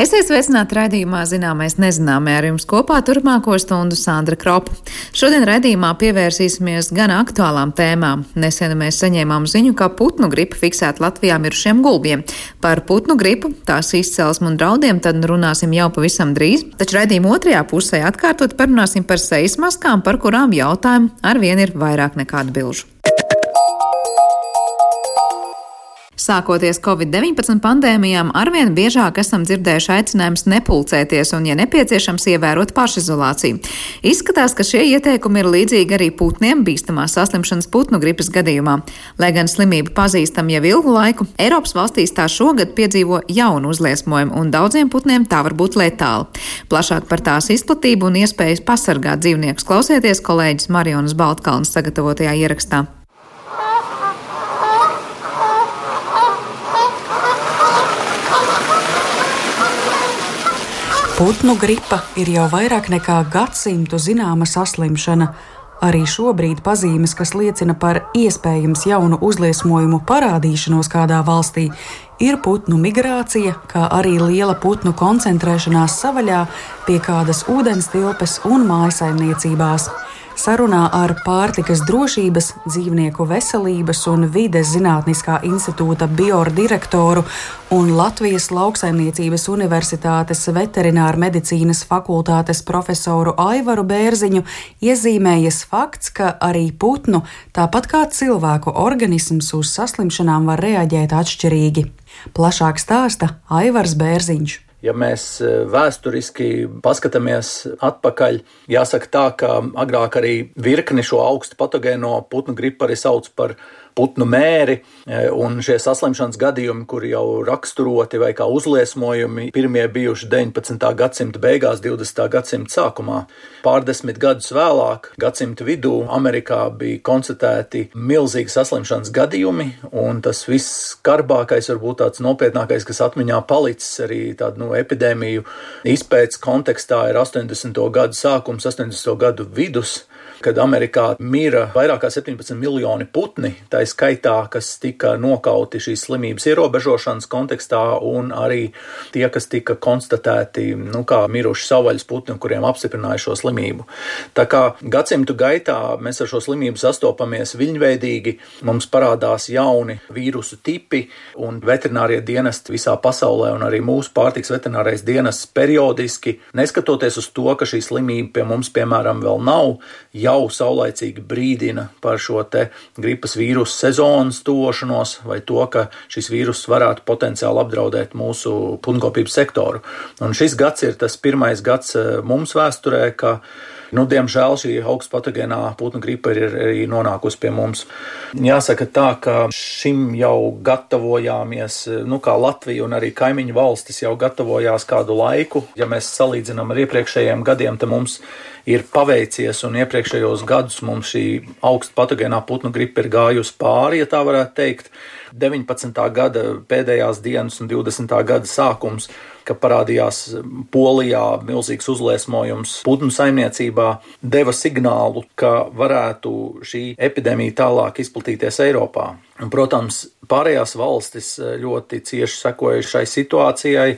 Esiet sveicināti raidījumā Zināmais nezināmē ar jums kopā turpmāko stundu Sandra Kropa. Šodien raidījumā pievērsīsimies gan aktuālām tēmām. Nesen mēs saņēmām ziņu, ka putnu gripa fiksēta Latvijā mirušiem gulbiem. Par putnu gripu, tās izcelsmu un draudiem tad runāsim jau pavisam drīz, taču raidījuma otrajā pusē atkārtot parunāsim par sejas maskām, par kurām jautājumu arvien ir vairāk nekā atbilžu. Sākoties Covid-19 pandēmijām, arvien biežāk esam dzirdējuši aicinājumus nepulcēties un, ja nepieciešams, ievērot pašizolāciju. Izskatās, ka šie ieteikumi ir līdzīgi arī putniem bīstamās saslimšanas putnu gripas gadījumā. Lai gan slimība pazīstam jau ilgu laiku, Eiropas valstīs tā šogad piedzīvo jaunu uzliesmojumu, un daudziem putniem tā var būt letāla. Plašāk par tās izplatību un iespējas pasargāt dzīvniekus klausieties kolēģis Marionas Baltkalnas sagatavotajā ierakstā. Putnu gripa ir jau vairāk nekā gadsimtu zināma saslimšana. Arī šobrīd pazīmes, kas liecina par iespējams jaunu uzliesmojumu parādīšanos kādā valstī, ir putnu migrācija, kā arī liela putnu koncentrēšanās savaļā pie kādas ūdens tilpes un mājasaimniecībās. Sarunā ar pārtikas drošības, dzīvnieku veselības un vides zinātniskā institūta bioru direktoru un Latvijas lauksaimniecības universitātes veterināra medicīnas fakultātes profesoru Aivaru Bērziņu iezīmējas fakts, ka arī putnu, tāpat kā cilvēku organisms uz saslimšanām var reaģēt atšķirīgi. Plašāk stāsta Aivars Bērziņš. Ja mēs e, vēsturiski paskatāmies atpakaļ, jāsaka tā, ka agrāk arī virkni šo augstu patogēno putnu gripu arī sauc par putnu mēri, e, un šie saslimšanas gadījumi, kuri jau raksturoti vai kā uzliesmojumi, pirmie bijuši 19. gadsimta beigās, 20. gadsimta sākumā. Pārdesmit gadus vēlāk, gadsimta vidū, Amerikā bija konstatēti milzīgi saslimšanas gadījumi, un tas viss skarbākais, varbūt tāds nopietnākais, kas atmiņā palicis arī tādu nu, epidēmiju izpētes kontekstā, ir 80. gadu sākums, 80. gadu vidus kad Amerikā mira vairāk kā 17 miljoni putni, tā skaitā, kas tika nokauti šīs slimības ierobežošanas kontekstā, un arī tie, kas tika konstatēti nu, kā miruši savvaļas putni, kuriem apstiprināja šo slimību. Tā kā gadsimtu gaitā mēs ar šo slimību sastopamies viļņveidīgi, mums parādās jauni vīrusu tipi, un veterinārie dienesti visā pasaulē, un arī mūsu pārtiks veterinārais dienests periodiski, neskatoties uz to, ka šī slimība pie mums, piemēram, vēl nav, jau saulaicīgi brīdina par šo te gripas vīrusu sezonas tošanos vai to, ka šis vīrus varētu potenciāli apdraudēt mūsu punkopības sektoru. Un šis gads ir tas pirmais gads eh, mums vēsturē, ka Nu, diemžēl šī augstpatogēnā putnu gripa ir arī nonākusi pie mums. Jāsaka tā, ka šim jau gatavojāmies, nu, kā Latvija un arī kaimiņu valstis jau gatavojās kādu laiku. Ja mēs salīdzinām ar iepriekšējiem gadiem, tad mums ir paveicies, un iepriekšējos gadus mums šī augstpatogēnā putnu gripa ir gājusi pāri, ja tā varētu teikt. 19. gada pēdējās dienas un 20. gada sākums ka parādījās Polijā milzīgs uzliesmojums putnu saimniecībā, deva signālu, ka varētu šī epidēmija tālāk izplatīties Eiropā. Un, protams, pārējās valstis ļoti cieši sekoja šai situācijai,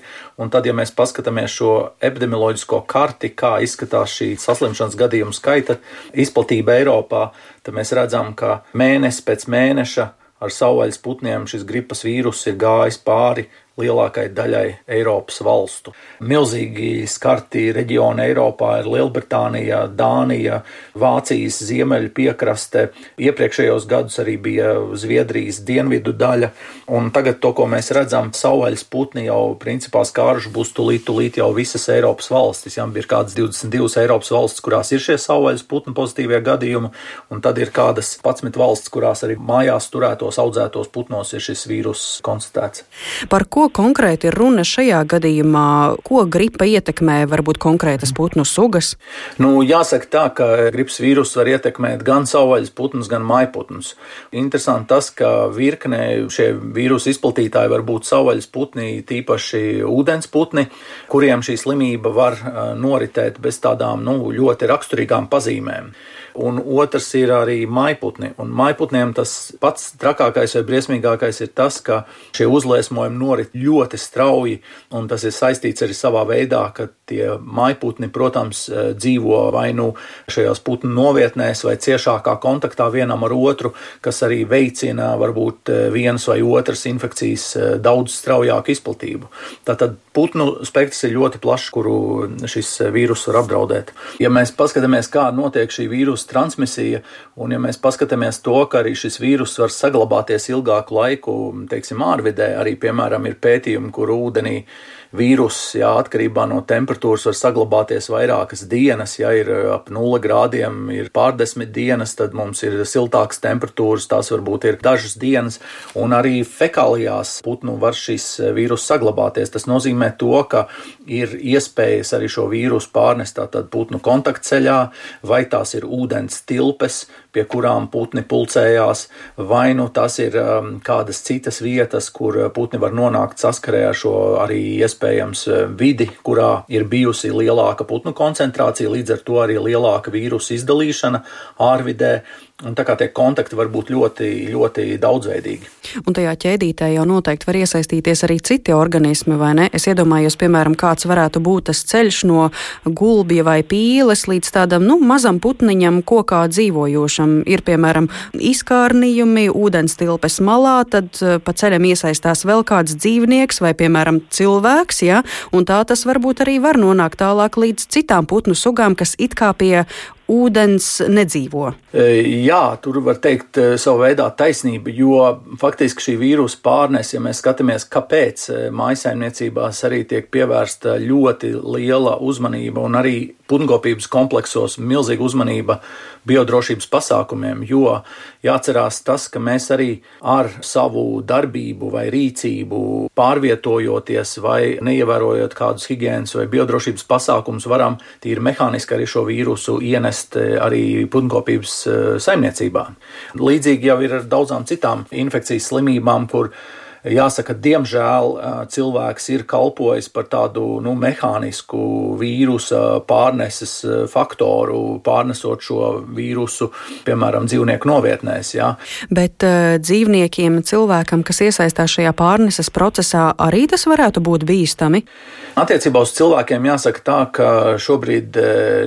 un tad, ja mēs paskatāmies šo epidemioloģisko karti, kā izskatās šī saslimšanas gadījumu skaita izplatība Eiropā, tad mēs redzam, ka mēnesi pēc mēneša ar savvaļas putniem šis gripas vīrus ir gājis pāri lielākai daļai Eiropas valstu. Milzīgi skarti reģioni Eiropā ir Lielbritānija, Dānija, Vācijas ziemeļu piekraste. Iepriekšējos gadus arī bija Zviedrijas dienvidu daļa, un tagad to, ko mēs redzam, savvaļas putni jau principā skāruši būs tulīt, tulīt jau visas Eiropas valstis. Jā, ir kādas 22 Eiropas valstis, kurās ir šie savvaļas putnu pozitīvie gadījumi, un tad ir kādas 11 valstis, kurās arī mājās turētos audzētos putnos ir šis vīrus konstatēts. Par ko ko konkrēti ir runa šajā gadījumā? Ko gripa ietekmē varbūt konkrētas putnu sugas? Nu, jāsaka tā, ka gripas vīrus var ietekmēt gan savvaļas putnus, gan maiputnus. Interesanti tas, ka virknē šie vīrusu izplatītāji var būt savvaļas putni, tīpaši ūdens putni, kuriem šī slimība var noritēt bez tādām nu, ļoti raksturīgām pazīmēm un otrs ir arī maiputni. Un maiputniem tas pats trakākais vai briesmīgākais ir tas, ka šie uzliesmojumi norit ļoti strauji, un tas ir saistīts arī savā veidā, ka tie maiputni, protams, dzīvo vai nu šajās putnu novietnēs vai ciešākā kontaktā vienam ar otru, kas arī veicina varbūt vienas vai otras infekcijas daudz straujāku izplatību. Tātad putnu spektrs ir ļoti plašs, kuru šis vīrus var apdraudēt. Ja mēs paskatāmies, kā notiek šī vīrusa transmisija, un ja mēs paskatāmies to, ka arī šis vīrus var saglabāties ilgāku laiku, teiksim, ārvidē, arī, piemēram, ir pētījumi, kur ūdenī vīruss, jā, atkarībā no temperatūras, var saglabāties vairākas dienas. Ja ir uh, ap 0 grādiem, ir pārdesmit dienas, tad mums ir siltākas temperatūras, tās varbūt ir dažas dienas, un arī fekālijās putnu var šis uh, vīrus saglabāties. Tas nozīmē to, ka ir iespējas arī šo vīrusu pārnest tātad putnu kontaktceļā, vai tās ir ūdens tilpes, pie kurām putni pulcējās, vai nu tas ir um, kādas citas vietas, kur uh, putni var nonākt saskarē ar šo arī iespējams uh, vidi, kurā ir bijusi lielāka putnu koncentrācija, līdz ar to arī lielāka vīrusu izdalīšana ārvidē. Un tā kā tie kontakti var būt ļoti, ļoti daudzveidīgi. Un tajā ķēdītē jau noteikti var iesaistīties arī citi organismi, vai ne? Es iedomājos, piemēram, kāds varētu būt tas ceļš no gulbja vai pīles līdz tādam, nu, mazam putniņam kokā dzīvojošam. Ir, piemēram, izkārnījumi, ūdens tilpes malā, tad eh, pa ceļam iesaistās vēl kāds dzīvnieks vai, piemēram, cilvēks, ja? Un tā tas varbūt arī var nonākt tālāk līdz citām putnu sugām, kas it kā pie ūdens nedzīvo. E, jā, tur var teikt e, savā veidā taisnība, jo faktiski šī vīrusu pārnes, ja mēs skatāmies, kāpēc e, maisaimniecībās arī tiek pievērsta ļoti liela uzmanība un arī putnkopības kompleksos milzīga uzmanība biodrošības pasākumiem, jo jāatcerās tas, ka mēs arī ar savu darbību vai rīcību pārvietojoties vai neievērojot kādus higiēnas vai biodrošības pasākumus, varam tīri mehāniski arī šo vīrusu ienest eh, arī putnkopības eh, saimniecībā. Līdzīgi jau ir ar daudzām citām infekcijas slimībām, kur Jāsaka, diemžēl cilvēks ir kalpojis par tādu nu, mehānisku vīrusa pārneses faktoru, pārnesot šo vīrusu, piemēram, dzīvnieku novietnēs. Jā. Bet uh, dzīvniekiem, cilvēkam, kas iesaistās šajā pārneses procesā, arī tas varētu būt bīstami? Attiecībā uz cilvēkiem jāsaka tā, ka šobrīd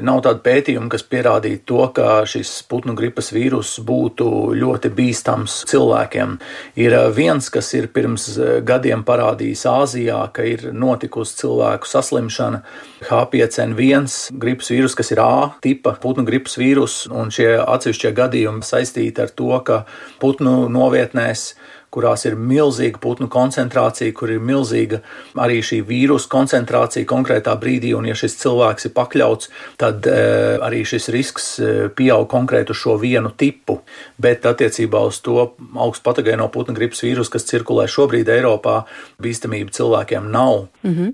nav tāda pētījuma, kas pierādītu to, ka šis putnu gripas vīrus būtu ļoti bīstams cilvēkiem. Ir viens, kas ir pirms pirms eh, gadiem parādījis Āzijā, ka ir notikusi cilvēku saslimšana. H5N1 gripas vīrus, kas ir A tipa putnu gripas vīrus, un šie atsevišķie gadījumi saistīti ar to, ka putnu novietnēs kurās ir milzīga putnu koncentrācija, kur ir milzīga arī šī vīrusu koncentrācija konkrētā brīdī, un ja šis cilvēks ir pakļauts, tad e, arī šis risks e, pieaug konkrēti uz šo vienu tipu. Bet attiecībā uz to augstu patogēno putnu gripas vīrusu, kas cirkulē šobrīd Eiropā, bīstamība cilvēkiem nav. Mm -hmm.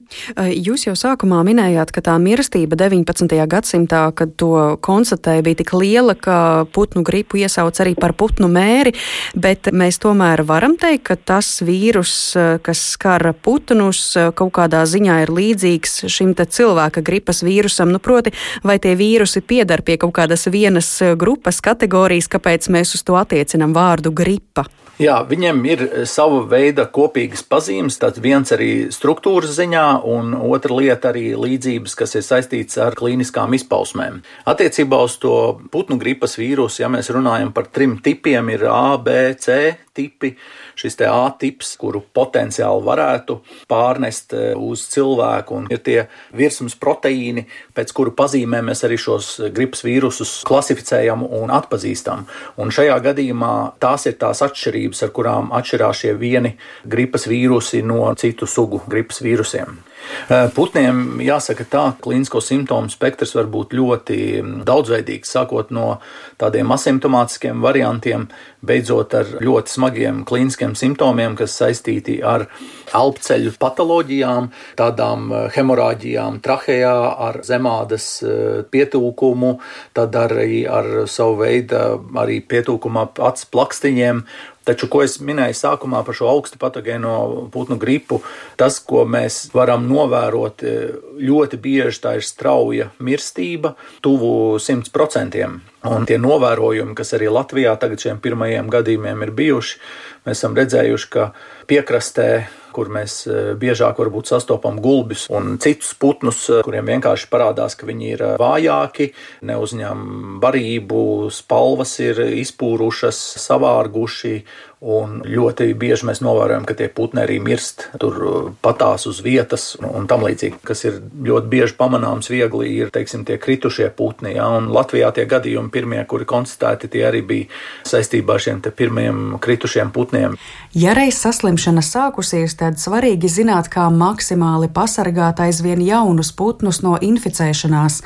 Jūs jau sākumā minējāt, ka tā mirstība 19. gadsimtā, kad to konstatēja, bija tik liela, ka putnu gripu iesauc arī par putnu mēri, bet mēs tomēr varam varam teikt, ka tas vīrus, eh, kas skar putnus, eh, kaut kādā ziņā ir līdzīgs šim cilvēka gripas vīrusam. Nu, proti, vai tie vīrusi piedar pie kaut kādas vienas eh, grupas kategorijas, kāpēc mēs uz to attiecinam vārdu gripa? Jā, viņiem ir sava veida kopīgas pazīmes. Tad viens arī struktūras ziņā, un otra lieta arī līdzības, kas ir saistīts ar klīniskām izpausmēm. Attiecībā uz to putnu gripas vīrusu, ja mēs runājam par trim tipiem, ir A, B, C tipi šis A tips, kuru potenciāli varētu pārnest e, uz cilvēku, un ir tie virsmas proteīni, pēc kuru pazīmēm mēs arī šos gripas vīrusus klasificējam un atpazīstam. Un šajā gadījumā tās ir tās atšķirības, ar kurām atšķirās šie vieni gripas vīrusi no citu sugu gripas vīrusiem. Putniem jāsaka tā, ka klīnisko simptomu spektrs var būt ļoti daudzveidīgs, sākot no tādiem asimptomātiskiem variantiem, beidzot ar ļoti smagiem klīniskiem simptomiem, kas saistīti ar elpceļu patoloģijām, tādām hemorāģijām trahejā, ar zemādas pietūkumu, tad arī ar savu veidu arī pietūkumu ap acu plakstiņiem Taču, ko es minēju sākumā par šo augstu patogēno putnu gripu, tas, ko mēs varam novērot, e, ļoti bieži tā ir strauja mirstība, tuvu 100%. Un tie novērojumi, kas arī Latvijā tagad šiem pirmajiem gadījumiem ir bijuši, mēs esam redzējuši, ka piekrastē kur mēs biežāk varbūt sastopam gulbis un citus putnus, kuriem vienkārši parādās, ka viņi ir vājāki, neuzņem barību, spalvas ir izpūrušas, savārguši Un ļoti bieži mēs novērojam, ka tie putni arī mirst, tur uh, patās uz vietas un tam līdzīgi. Kas ir ļoti bieži pamanāms, viegli ir teiksim, tie kritušie putni. Ja? Un Latvijā tie gadījumi, pirmie, kuri konstatēti, tie arī bija saistībā ar šiem pirmiem kritušiem putniem. Ja reiz saslimšana sākusies, tad svarīgi zināt, kā maksimāli pasargāt aizvien jaunus putnus no inficēšanās.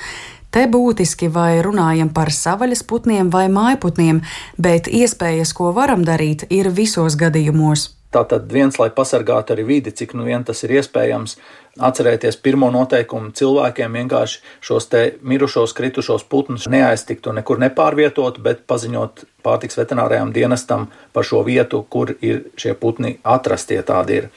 Te būtiski vai runājam par savaļas putniem vai mājputniem, bet iespējas, ko varam darīt, ir visos gadījumos. Tātad viens, lai pasargātu arī vidi, cik nu vien tas ir iespējams, atcerēties pirmo noteikumu cilvēkiem vienkārši šos te mirušos, kritušos putnus neaiztikt un nekur nepārvietot, bet paziņot pārtiks veterinārijām dienestam par šo vietu, kur ir šie putni atrastie tādi ir.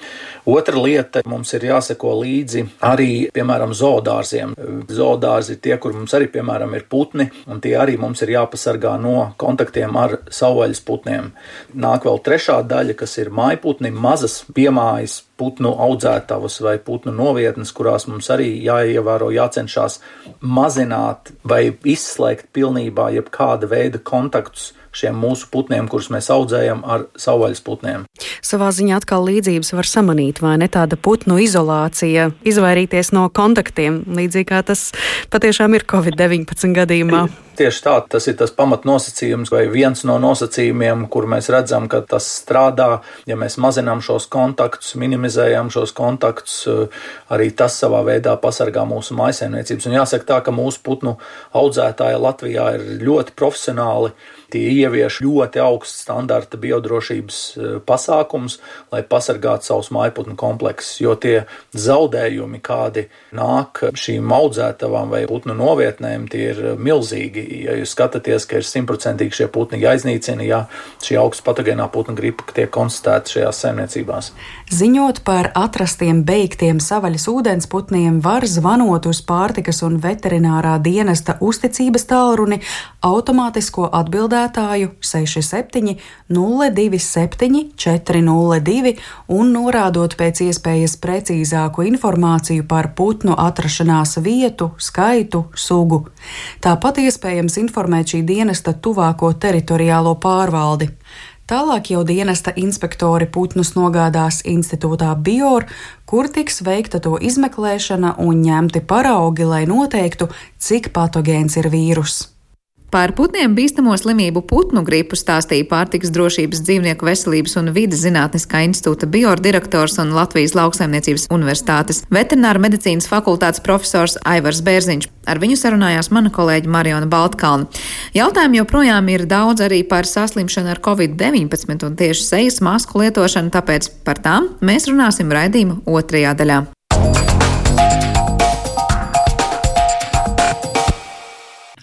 Otra lieta mums ir jāseko līdzi arī, piemēram, zoodārziem. Zoodārzi ir tie, kur mums arī, piemēram, ir putni, un tie arī mums ir jāpasargā no kontaktiem ar savvaļas putniem. Nāk vēl trešā daļa, kas ir mājputni, mazas piemājas putnu audzētavas vai putnu novietnes, kurās mums arī jāievēro, jācenšas mazināt vai izslēgt pilnībā jebkāda veida kontaktus šiem mūsu putniem, kurus mēs audzējam ar savvaļas putniem. Savā ziņā atkal līdzības var samanīt, vai ne tāda putnu izolācija, izvairīties no kontaktiem, līdzīgi kā tas patiešām ir Covid-19 gadījumā. Tieši tā, tas ir tas pamatnosacījums vai viens no nosacījumiem, kur mēs redzam, ka tas strādā. Ja mēs mazinām šos kontaktus, minimizējam šos kontaktus, arī tas savā veidā pasargā mūsu maisaimniecības. Un jāsaka tā, ka mūsu putnu audzētāji Latvijā ir ļoti profesionāli Tie ievieš ļoti augstu standarta biodrošības e, pasākums, lai pasargātu savus mājputnu kompleksus, jo tie zaudējumi, kādi nāk šīm audzētavām vai putnu novietnēm, tie ir milzīgi. Ja jūs skatāties, ka ir simtprocentīgi šie putni jāiznīcina, ja šī augsta patogēnā putnu gripa tiek konstatēta šajās saimniecībās. Ziņot par atrastiem beigtiem savaļas ūdensputniem, var zvanot uz pārtikas un veterinārā dienesta uzticības tālruni automātisko atbildējumu lādētāju 67 027 402 un norādot pēc iespējas precīzāku informāciju par putnu atrašanās vietu, skaitu, sugu. Tāpat iespējams informēt šī dienesta tuvāko teritoriālo pārvaldi. Tālāk jau dienesta inspektori putnus nogādās institūtā Bior, kur tiks veikta to izmeklēšana un ņemti paraugi, lai noteiktu, cik patogēns ir vīruss. Par putniem bīstamo slimību putnu gripu stāstīja pārtiks drošības dzīvnieku veselības un vidas zinātniskā institūta biordirektors un Latvijas lauksaimniecības universitātes veterināra medicīnas fakultātes profesors Aivars Bērziņš. Ar viņu sarunājās mana kolēģa Mariona Baltkalna. Jautājumi joprojām ir daudz arī par saslimšanu ar covid-19 un tieši sejas masku lietošanu, tāpēc par tām mēs runāsim raidījuma otrajā daļā.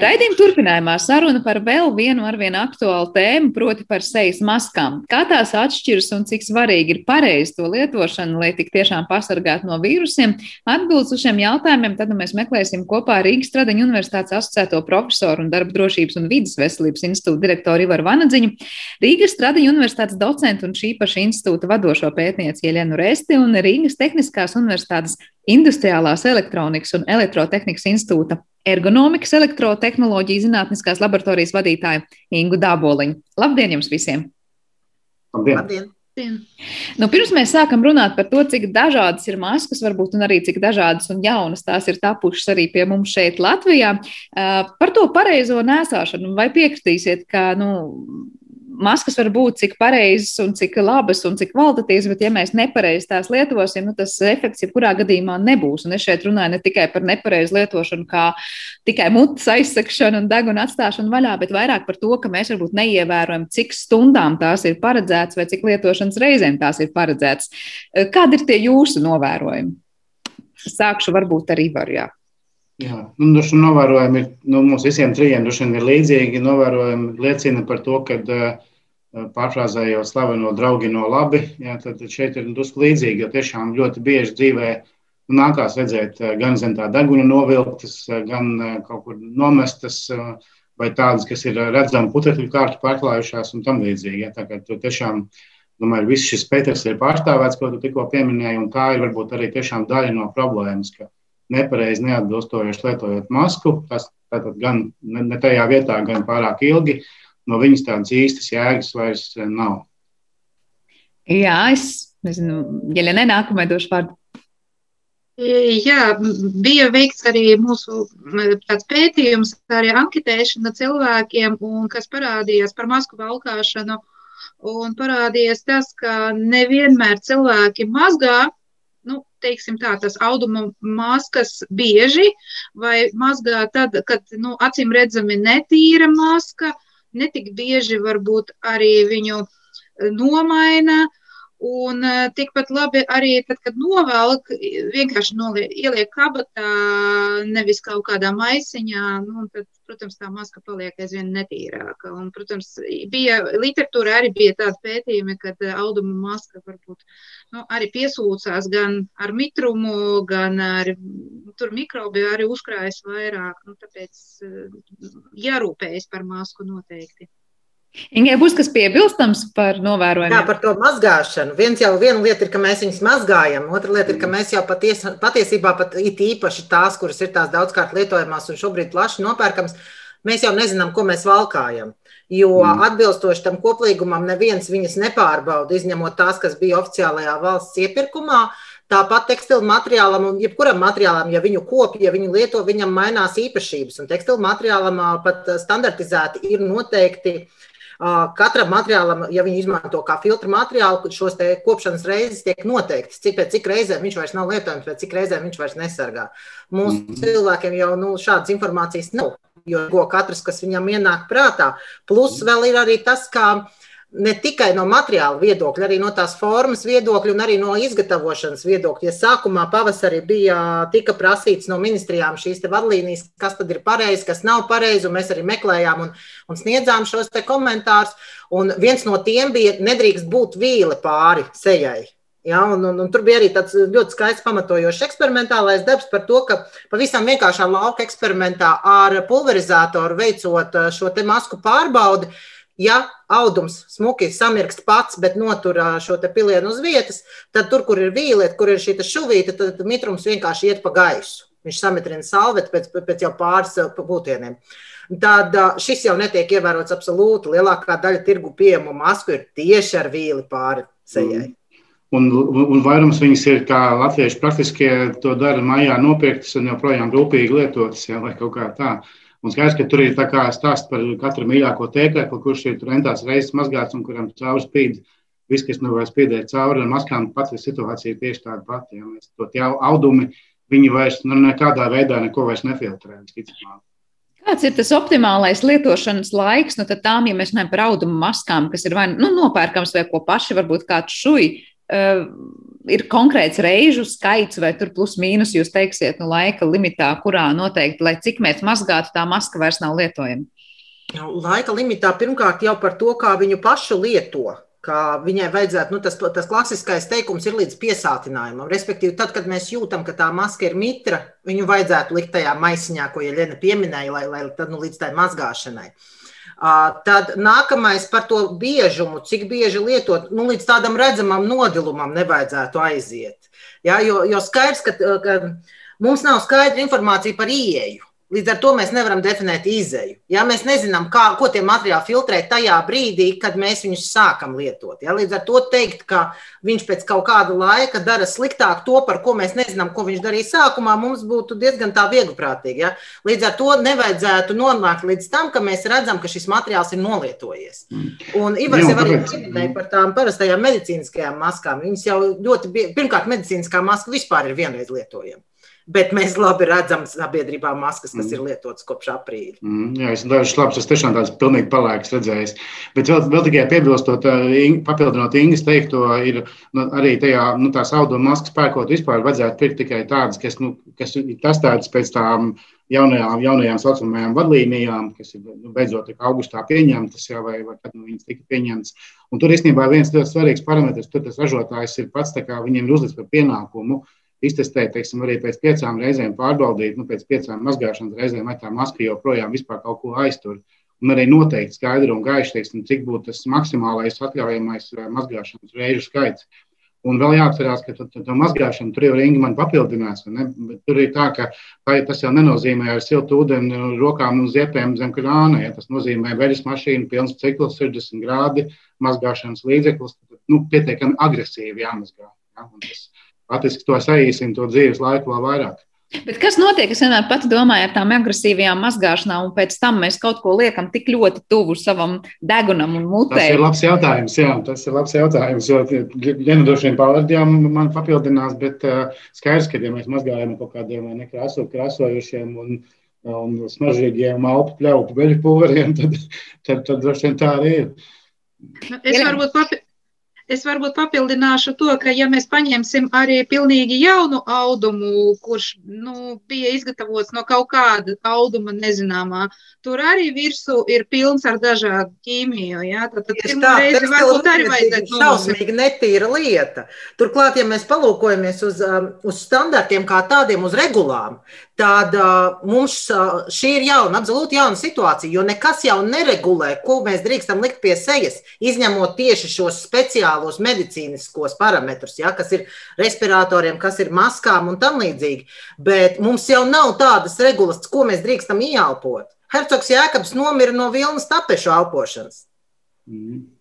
Raidījuma turpinājumā saruna par vēl vienu arvien aktuālu tēmu, proti par sejas maskām. Kā tās atšķiras un cik svarīgi ir pareizi to lietošana, lai tik tiešām pasargātu no vīrusiem? Atbildes uz šiem jautājumiem tad nu mēs meklēsim kopā ar Rīgas Stradiņu universitātes asociēto profesoru un darba drošības un vidas veselības institūta direktoru Ivaru Vanadziņu, Rīgas Stradiņu universitātes docentu un šī paša institūta vadošo pētnieci Jelenu Resti un Rīgas Tehniskās universitātes Industriālās elektronikas un elektrotehnikas institūta ergonomikas elektrotehnoloģiju zinātniskās laboratorijas vadītāju Ingu Dāboliņu. Labdien jums visiem! Labdien! Labdien. Nu, pirms mēs sākam runāt par to, cik dažādas ir maskas, varbūt arī cik dažādas un jaunas tās ir tapušas arī pie mums šeit, Latvijā, par to pareizo nēsāšanu. Vai piekritīsiet, ka nu, maskas var būt cik pareizas un cik labas un cik kvalitatīvas, bet ja mēs nepareizi tās lietosim, nu, tas efekts jebkurā gadījumā nebūs. Un es šeit runāju ne tikai par nepareizu lietošanu, kā tikai mutes aizsakšanu un degunu atstāšanu vaļā, bet vairāk par to, ka mēs varbūt neievērojam, cik stundām tās ir paredzētas vai cik lietošanas reizēm tās ir paredzētas. Kādi ir tie jūsu novērojumi? Sākšu varbūt ar Ivaru. Jā. Jā, nu, duši novērojumi ir, nu, mums visiem trijiem duši ir līdzīgi. Novērojumi liecina par to, ka uh, pārfrāzējot slaveno draugi no labi, jā, tad šeit ir drusku līdzīgi, jo tiešām ļoti bieži dzīvē nu, nākās redzēt gan zem tā deguna novilktas, gan kaut kur nomestas, vai tādas, kas ir redzami putekļu kārtu pārklājušās un tam līdzīgi. Jā, tā kā tu tiešām Domāju, viss šis spektrs ir pārstāvēts, ko tu tikko pieminēji, un tā ir varbūt arī tiešām daļa no problēmas, ka nepareizi neatbilstoši lietojot masku, tas tātad gan ne tajā vietā, gan pārāk ilgi, no viņas tādas īstas jēgas vairs nav. Jā, es nezinu, ja nenāk, došu vārdu. Jā, bija veikts arī mūsu pētījums, arī anketēšana cilvēkiem, un, kas parādījās par masku valkāšanu. Un parādījās tas, ka nevienmēr cilvēki mazgā, teiksim tā, tas auduma maskas bieži vai mazgā tad, kad, nu, acīm redzami netīra maska, netik bieži varbūt arī viņu nomaina. Uh, Un uh, tikpat labi arī tad, kad novelk, vienkārši noliek, ieliek kabatā, nevis kaut kādā maisiņā, nu, tad, protams, tā maska paliek aizvien netīrāka. Un, protams, bija literatūra arī bija tāda pētījumi, kad auduma maska varbūt nu, arī piesūcās gan ar mitrumu, gan ar tur mikrobi arī uzkrājas vairāk. Nu, tāpēc jārūpējas par masku noteikti. Ingai, būs kas piebilstams par novērojumiem? Jā, par to mazgāšanu. Viens jau viena lieta ir, ka mēs viņus mazgājam, otra lieta ir, ka mēs jau paties, patiesībā pat it īpaši tās, kuras ir tās daudzkārt lietojamās un šobrīd plaši nopērkams, mēs jau nezinām, ko mēs valkājam. Jo mm. atbilstoši tam koplīgumam neviens viņas nepārbauda, izņemot tās, kas bija oficiālajā valsts iepirkumā. Tāpat tekstilu materiālam, un jebkuram materiālam, ja viņu kopja, ja viņu lieto, viņam mainās īpašības. Un tekstilu materiālam pat standartizēti ir noteikti uh, Katram materiālam, ja viņi izmanto kā filtra materiālu, šos kopšanas reizes tiek noteiktas, cik pēc cik reizēm viņš vairs nav lietojams, pēc cik reizēm viņš vairs nesargā. Mūsu mm -hmm. cilvēkiem jau nu, šādas informācijas nav, jo katrs, kas viņam ienāk prātā, plus vēl ir arī tas, kā ne tikai no materiāla viedokļa, arī no tās formas viedokļa un arī no izgatavošanas viedokļa. Ja sākumā pavasarī bija tika prasīts no ministrijām šīs vadlīnijas, kas tad ir pareizi, kas nav pareizi, un mēs arī meklējām un, un sniedzām šos komentārus. Un viens no tiem bija, nedrīkst būt vīle pāri sejai. Ja, un, un, un tur bija arī tāds ļoti skaists pamatojošs eksperimentālais darbs par to, ka pavisam vienkāršā lauka eksperimentā ar pulverizatoru veicot šo masku pārbaudi, uh, Ja audums smuki samirkst pats, bet notur šo pilienu uz vietas, tad tur, kur ir vīlieta, kur ir šī šuvīte, tad mitrums vienkārši iet pa gaisu. Viņš samitrina salvetu pēc, pēc jau pāris pūtieniem. Tad šis jau netiek ievērots absolūti. Lielākā daļa tirgu pieejamo masku ir tieši ar vīli pāri sejai. Mm. Un, un vairums viņas ir, kā latvieši praktiski to dara mājā, nopirktas un joprojām rūpīgi lietotas, ja, vai kaut kā tā. Un skaidrs, ka tur ir stāsts par katru mīļāko tēkļu, kurš ir rentās reizes mazgāts un kuram cauri spīd. Viss, kas nevar spiedēt cauri, ar maskām pats ir situācija tieši tāda pati. Ja mēs to audumi, viņi vairs nu, nekādā veidā neko vairs nefiltrē. Visticamāk. Kāds ir tas optimālais lietošanas laiks? Nu, tām, ja mēs runājam par audumu maskām, kas ir vai nu, nopērkams vai ko paši varbūt kāds šuji, uh, ir konkrēts reižu skaits, vai tur plus mīnus jūs teiksiet, nu, laika limitā, kurā noteikti, lai cik mēs mazgātu, tā maska vairs nav lietojama? Nu, laika limitā pirmkārt jau par to, kā viņu pašu lieto. Viņai vajadzētu, nu, tas, tas klasiskais teikums ir līdz piesātinājumam. Respektīvi, tad, kad mēs jūtam, ka tā maska ir mitra, viņu vajadzētu likt tajā maisiņā, ko Jelena pieminēja, lai, lai tad, nu, līdz tai mazgāšanai. Uh, Tad nākamais par to biežumu, cik bieži lietot, nu, līdz tādam redzamam nodilumam nevajadzētu aiziet. Ja, jo, jo skaidrs, ka, ka mums nav skaidra informācija par ieeju. Līdz ar to mēs nevaram definēt izēju. Ja? Mēs nezinām, kā, ko tie materiāli filtrē tajā brīdī, kad mēs viņus sākam lietot. Ja? Līdz ar to teikt, ka viņš pēc kaut kāda laika dara sliktāk to, par ko mēs nezinām, ko viņš darīja sākumā, mums būtu diezgan tā viegliprātīgi. Ja? Līdz ar to nevajadzētu nonākt līdz tam, ka mēs redzam, ka šis materiāls ir nolietojies. Un Ivars jau arī pieminēja par tām parastajām medicīniskajām maskām. Viņas jau ļoti, pirmkārt, medicīniskā maska vispār ir vienreiz lietojama bet mēs labi redzam sabiedrībā maskas, kas mm. ir lietotas kopš aprīļa. Mm, jā, es dažus labus, es tiešām tādus pilnīgi palēkus redzējis. Bet vēl, vēl tikai piebilstot, papildinot Ingas teikto, ir nu, arī tajā, nu, tās auduma maskas pērkot vispār vajadzētu pirkt tikai tādas, kas, nu, kas ir testētas pēc tām jaunajām, jaunajām saucamajām vadlīnijām, kas ir nu, beidzot augustā pieņemtas, jau, vai, vai kad nu, viņas tika pieņemtas. Un tur īstenībā viens ļoti svarīgs parametrs, tur tas ražotājs ir pats, kā viņiem ir uzlikts par pienākumu iztestēt, teiksim, arī pēc piecām reizēm pārbaudīt, nu, pēc piecām mazgāšanas reizēm, vai tā maska joprojām vispār kaut ko aiztur. un arī noteikti skaidri un gaiši, teiksim, cik būtu tas maksimālais atļaujamais mazgāšanas reižu skaits. Un vēl jāatcerās, ka tā, tā mazgāšana tur jau Inga man papildinās. Tur ir tā, ka tas jau nenozīmē ar siltu ūdeni, rokām un ziepēm zem krāna. Ja? Tas nozīmē veļas mašīnu, pilns cikls, 60 grādi, mazgāšanas līdzeklis. Nu, pietiekami agresīvi jāmazgā. Ja? Un tas patiesībā to saīsina to dzīves laiku vēl vairāk. Bet kas notiek? Es vienmēr pati domāju ar tām agresīvajām mazgāšanām, un pēc tam mēs kaut ko liekam tik ļoti tuvu savam degunam un mutē. Tas ir labs jautājums. Jā, tas ir labs jautājums. Jo šīm pārvārdiem man papildinās, bet uh, skaidrs, ka ja mēs mazgājam kaut kādiem nekrāso, krāsojušiem un, un smaržīgiem alpu pļaupu veļu pūveriem, tad, tad, tad droši vien tā arī ir. Nu, es varbūt papi Es varbūt papildināšu to, ka, ja mēs paņemsim arī pilnīgi jaunu audumu, kurš nu, bija izgatavots no kaut kāda auduma nezināmā, tur arī virsū ir pilns ar dažādu ķīmiju. Ja? Tad, tad pirmā reize varbūt arī vajadzētu šausmīgi netīra lieta. Turklāt, ja mēs palūkojamies uz, um, uz standartiem kā tādiem, uz regulām, tad mums šī ir jauna, absolūti jauna situācija, jo nekas jau neregulē, ko mēs drīkstam likt pie sejas, izņemot tieši šos speciālos medicīniskos parametrus, ja, kas ir respiratoriem, kas ir maskām un tam līdzīgi. Bet mums jau nav tādas regulas, ko mēs drīkstam ieelpot. Hercogs Jēkabs nomira no vilnas tapešu elpošanas. Mm.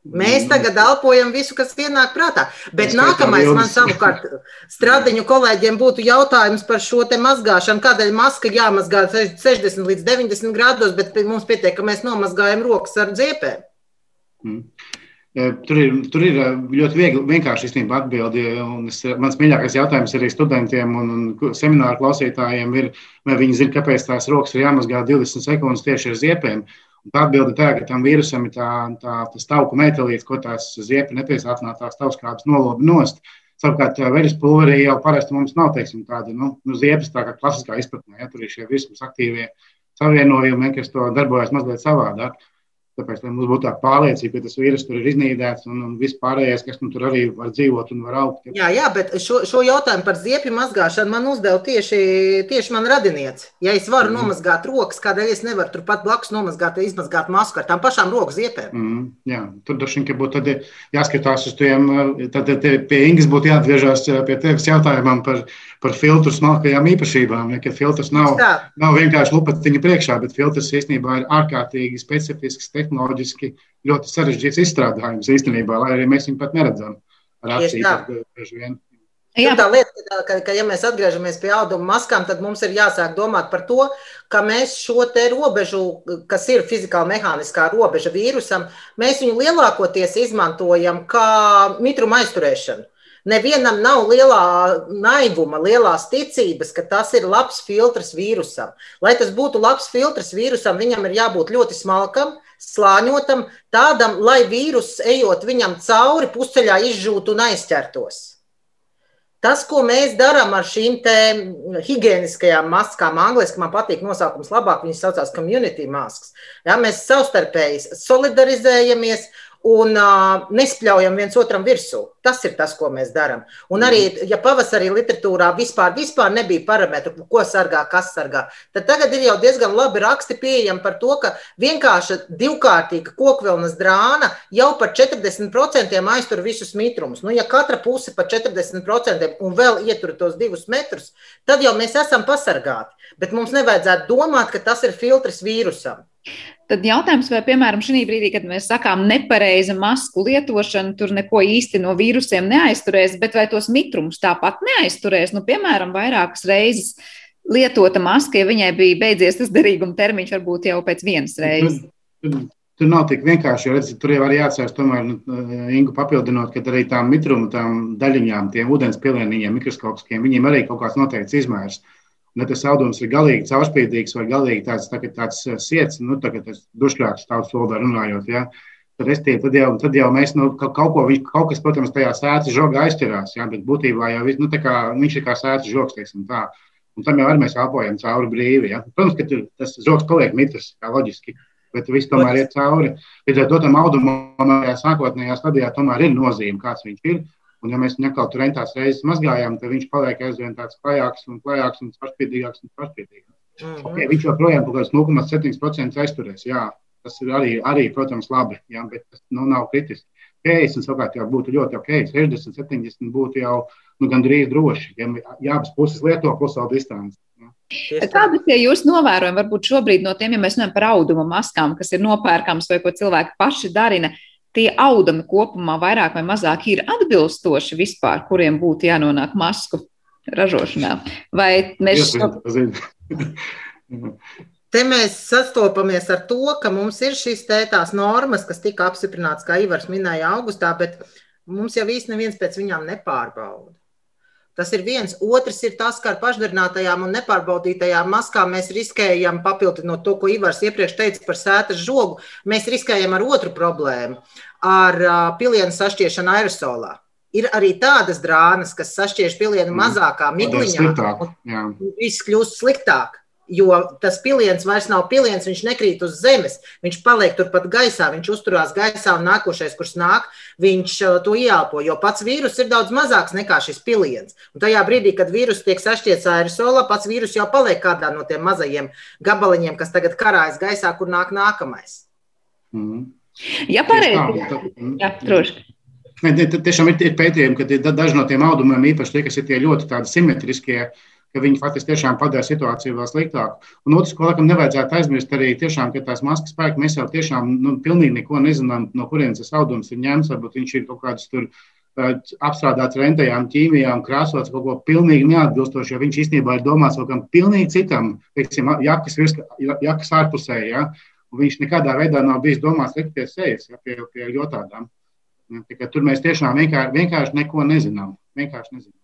Mēs tagad elpojam visu, kas ienāk prātā. Bet nākamais man savukārt stradiņu kolēģiem būtu jautājums par šo te mazgāšanu. Kādēļ maska jāmazgā 60 līdz 90 grādos, bet mums pietiek, ka mēs nomazgājam rokas ar dziepēm? Mm. Tur ir, tur ir ļoti viegli, vienkārši īstenībā atbildi. Es, mans mīļākais jautājums arī studentiem un, un semināru klausītājiem ir, vai viņi zina, kāpēc tās rokas ir jāmazgā 20 sekundes tieši ar ziepēm. Tā atbilde tā, ka tam vīrusam ir tā, tā, tas tauku metālīts, ko tās ziepi nepiesātinātās tauskāpes noloba nost. Savukārt, veļas pulverī jau parasti mums nav teiksim, tāda nu, nu, ziepes, tā kā klasiskā izpratnē. Ja, tur ir šie virsmas aktīvie savienojumi, kas to darbojas mazliet savādāk. Tāpēc mums būtu tā pārliecība, ka tas vīrus tur ir iznīdēts un, un viss pārējais, kas nu, tur arī var dzīvot un var augt. Jā, jā bet šo, šo jautājumu par ziepju mazgāšanu man uzdeva tieši, tieši man radinieci. Ja es varu mm. nomazgāt rokas, kādēļ es nevaru turpat blakus nomazgāt, izmazgāt masku ar tām pašām roku ziepēm? Mm, jā, tur droši vien būtu jāskatās uz tiem, tad pie Ingas būtu jāatgriežas pie tevis jautājumam par par filtru smalkajām īpašībām. Ja, filtrs nav, nav vienkārši lupatiņa priekšā, bet filtrs īstenībā ir ārkārtīgi specifisks, tehnoloģiski ļoti sarežģīts izstrādājums īstenībā, lai arī mēs viņu pat neredzam ar acīm. Jā. Tā lieta, ka, ka, ja mēs atgriežamies pie auduma maskām, tad mums ir jāsāk domāt par to, ka mēs šo te robežu, kas ir fizikāli mehāniskā robeža vīrusam, mēs viņu lielākoties izmantojam kā mitruma aizturēšanu. Nevienam nav lielā naivuma, lielās ticības, ka tas ir labs filtrs vīrusam. Lai tas būtu labs filtrs vīrusam, viņam ir jābūt ļoti smalkam, slāņotam, tādam, lai vīrus ejot viņam cauri, pusceļā izžūtu un aizķertos. Tas, ko mēs darām ar šīm higiēniskajām maskām, angļuiski man patīk nosaukums labāk, viņas saucās community masks. Ja, mēs savstarpēji solidarizējamies un uh, nespļaujam viens otram virsū. Tas ir tas, ko mēs darām. Un arī, ja pavasarī literatūrā vispār, vispār nebija parametru, ko sargā, kas sargā, tad tagad ir jau diezgan labi raksti pieejami par to, ka vienkārši divkārtīga kokvilnas drāna jau par 40% aiztur visus mitrumus. Nu, ja katra puse par 40% un vēl ietur tos divus metrus, tad jau mēs esam pasargāti. Bet mums nevajadzētu domāt, ka tas ir filtrs vīrusam. Tad jautājums, vai, piemēram, šī brīdī, kad mēs sakām nepareiza masku lietošana, tur neko īsti no vīrusiem neaizturēs, bet vai tos mitrumus tāpat neaizturēs? Nu, piemēram, vairākas reizes lietota maska, ja viņai bija beidzies tas derīguma termiņš, varbūt jau pēc vienas reizes. Tur, tur, tur nav tik vienkārši, jo redz, tur jau arī jāatcerās, tomēr, nu, Ingu papildinot, ka arī tām mitruma, tām daļiņām, tiem ūdens pielieniņiem, mikroskopiskiem, viņiem arī kaut kāds noteikts izmērs. Uh, Ne tas audums ir galīgi caurspīdīgs vai galīgi tāds, tā, tāds uh, siets, nu, tagad tas duškāks tautas valodā runājot. Ja? Tad, tie, tad, jau, tad jau mēs nu, kaut, ko, kaut kas, protams, tajā sēdes žogā aizķerās, ja? bet būtībā jau nu, kā, viņš ir kā sēdes žoks, teiksim tā. Un tam jau arī mēs elpojam cauri brīvi. Ja? Protams, ka tur, tas žoks paliek mitrs, kā loģiski, bet viss tomēr iet cauri. Līdz ar to tam audumam, sākotnējā stadijā, tomēr ir nozīme, kāds viņš ir. Un, ja mēs viņu kaut tur rentās reizes mazgājām, tad viņš paliek aizvien tāds klajāks un klajāks un pārspīdīgāks un pārspīdīgāks. Mm -hmm. okay, viņš joprojām kaut kāds 0,7% aizturēs. Jā, tas ir arī, arī protams, labi, jā, bet tas nu, nav kritiski. 50 savukārt jau būtu ļoti ok, 60, 70 būtu jau nu, gandrīz droši, ja, ja abas puses lieto klusā distanci. Kādas ir jūsu novērojumi varbūt šobrīd no tiem, ja mēs runājam par auduma maskām, kas ir nopērkams vai ko cilvēki paši darina? Tie audumi kopumā vairāk vai mazāk ir atbilstoši vispār, kuriem būtu jānonāk masku ražošanā? Vai mēs to Te mēs sastopamies ar to, ka mums ir šīs tētās normas, kas tika apstiprināts, kā Ivars minēja, augustā, bet mums jau īsti neviens pēc viņām nepārbauda. Tas ir viens. Otrs ir tas, ka ar pašdarinātajām un nepārbaudītajām maskām mēs riskējam, papildinot to, ko Ivars iepriekš teica par sētas žogu, mēs riskējam ar otru problēmu - ar pilienu sašķiešanu aerosolā. Ir arī tādas drānas, kas sašķiež pilienu mm. mazākā migliņā. Viss kļūst sliktāk jo tas piliens vairs nav piliens, viņš nekrīt uz zemes, viņš paliek turpat gaisā, viņš uzturās gaisā un nākošais, kurš nāk, viņš uh, to ieelpo, jo pats vīrus ir daudz mazāks nekā šis piliens. Un tajā brīdī, kad vīrus tiek sašķiets aerosolā, pats vīrus jau paliek kādā no tiem mazajiem gabaliņiem, kas tagad karājas gaisā, kur nāk nākamais. Mm. Ja pareizi. Jā, droši. Tiešām ir pētījumi, ka daži no tiem audumiem, īpaši tie, kas ir tie ļoti simetriskie, uh, ka viņi faktiski tiešām padara situāciju vēl sliktāku. Un otrs, ko laikam nevajadzētu aizmirst, arī tiešām, ka tās maskas spēki mēs jau tiešām nu, pilnīgi neko nezinām, no kurienes tas audums ir ņemts. Varbūt viņš ir kaut kāds tur apstrādāts rentajām ķīmijām, krāsots kaut ko pilnīgi neatbilstoši, jo viņš īstenībā ir domāts kaut kam pilnīgi citam, teiksim, jakas, virs, jakas ārpusē. Ja? Un viņš nekādā veidā nav bijis domāts likt pie sejas, ja, pie, pie ļotādām. Ja, tur mēs tiešām vienkārši, vienkārši neko nezinām. Vienkārši nezinām.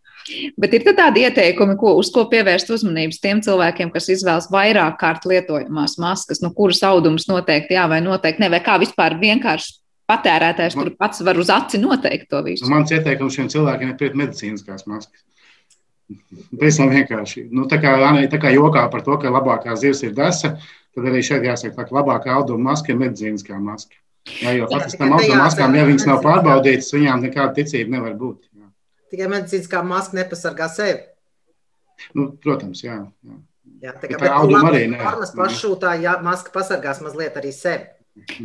Bet ir tādi ieteikumi, ko, uz ko pievērst uzmanības tiem cilvēkiem, kas izvēlas vairāk kārt lietojamās maskas, no nu, kuras audums noteikti jā vai noteikti ne, vai kā vispār vienkārši patērētājs man, tur pats var uz aci noteikt to visu. Nu, mans ieteikums šiem cilvēkiem ir pret medicīniskās maskas. Tam vienkārši. Nu, tā, kā, tā kā jokā par to, ka labākā zivs ir desa, tad arī šeit jāsaka, ka labākā auduma maska ir medicīniskā maska. Jā, jo faktiski tam auduma maskām, ja viņas nav pārbaudītas, viņām nekāda ticība nevar būt. Tikai medicīniskā maska nepasargā sevi. Nu, protams, jā. jā. jā tā kā auduma arī ne. Formas pašūtā, jā, maska pasargās mazliet arī sevi.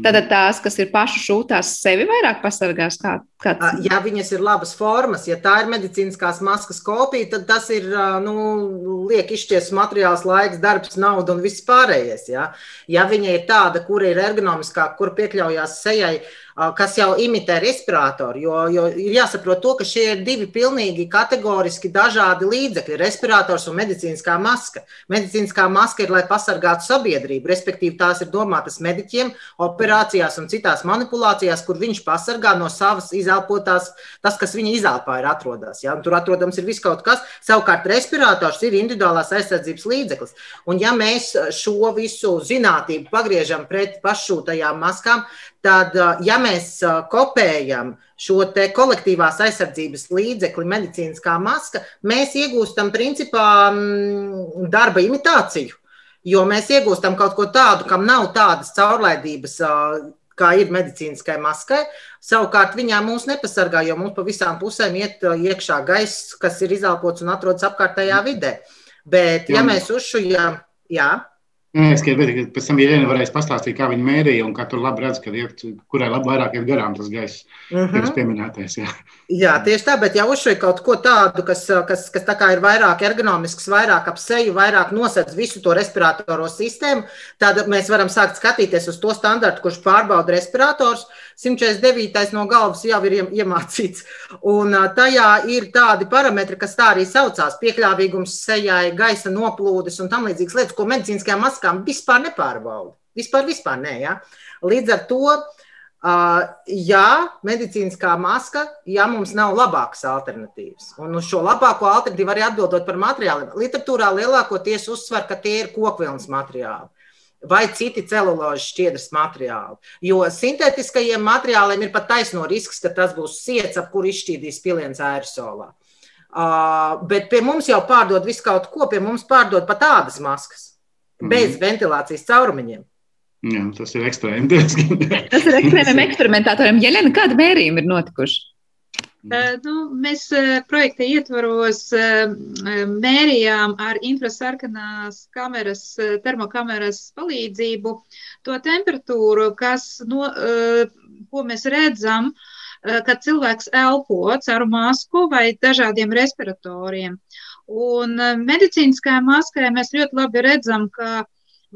Tātad tās, kas ir pašu šūtās, sevi vairāk pasargās. Kā, kāds... Ja viņas ir labas formas, ja tā ir medicīniskās maskas kopija, tad tas ir nu, liek izšķies materiāls, laiks, darbs, nauda un viss pārējais. Ja, ja viņa ir tāda, kura ir ergonomiskāka, kur piekļaujās sejai, kas jau imitē respiratoru. Jo, jo ir jāsaprot, to, ka šie ir divi pilnīgi kategoriski dažādi līdzekļi - respirators un medicīniskā maska. Medicīniskā maska ir, lai pasargātu sabiedrību, respektīvi tās ir domātas mediķiem, operācijās un citās manipulācijās, kur viņš pasargā no savas izelpotās, tas, kas viņa izelpā ir atrodas. Ja? Un tur atrodams ir viss kaut kas. Savukārt respirators ir individuālās aizsardzības līdzeklis. Un ja mēs šo visu zinātību pagriežam pret pašūtajām maskām, tad, ja mēs kopējam šo kolektīvās aizsardzības līdzekli, medicīniskā maska, mēs iegūstam principā darba imitāciju. Jo mēs iegūstam kaut ko tādu, kam nav tādas caurlaidības, kā ir medicīniskai maskai. Savukārt viņā mūs nepasargā, jo mums pa visām pusēm iet iekšā gaiss, kas ir izelpots un atrodas apkārtējā vidē. Bet, ja mēs uzšujam, jā. Es tikai pēc tam, ja Irēna varēs pastāstīt, kā viņi mērīja un kā tur labi redz, ka iet, kurai labi vairāk ir garām tas gaiss, uh -huh. kas pieminētais. Jā. jā, tieši tā, bet jau uzšai kaut ko tādu, kas, kas, kas tā kā ir vairāk ergonomisks, vairāk ap seju, vairāk nosedz visu to respiratoro sistēmu, tad mēs varam sākt skatīties uz to standartu, kurš pārbauda respirators. 149. no galvas jau ir iemācīts. Un tajā ir tādi parametri, kas tā arī saucās - piekļāvīgums sejai, gaisa noplūdes un tam līdzīgas lietas, ko medicīniskajā masā maskām vispār nepārbauda. Vispār, vispār nē. Ja? Līdz ar to, jā, medicīniskā maska, ja mums nav labākas alternatīvas. Un uz šo labāko alternatīvu arī atbildot par materiāliem. Literatūrā lielākoties uzsver, ka tie ir kokvilnas materiāli vai citi celulozes šķiedras materiāli. Jo sintētiskajiem materiāliem ir pat taisno risks, ka tas būs siets, ap kuru izšķīdīs piliens aerosolā. Uh, bet pie mums jau pārdod visu kaut ko, pie mums pārdod pat tādas maskas bez mm. ventilācijas caurumiņiem. Jā, tas ir ekstrēmi. tas ir ekstrēmiem eksperimentatoriem. Jelena, kāda mērījuma ir notikuši? Mm. Nu, mēs projekta ietvaros mērījām ar infrasarkanās kameras, termokameras palīdzību to temperatūru, kas, no, ko mēs redzam, kad cilvēks elpo caur masku vai dažādiem respiratoriem. Un medicīniskajā maskā mēs ļoti labi redzam, ka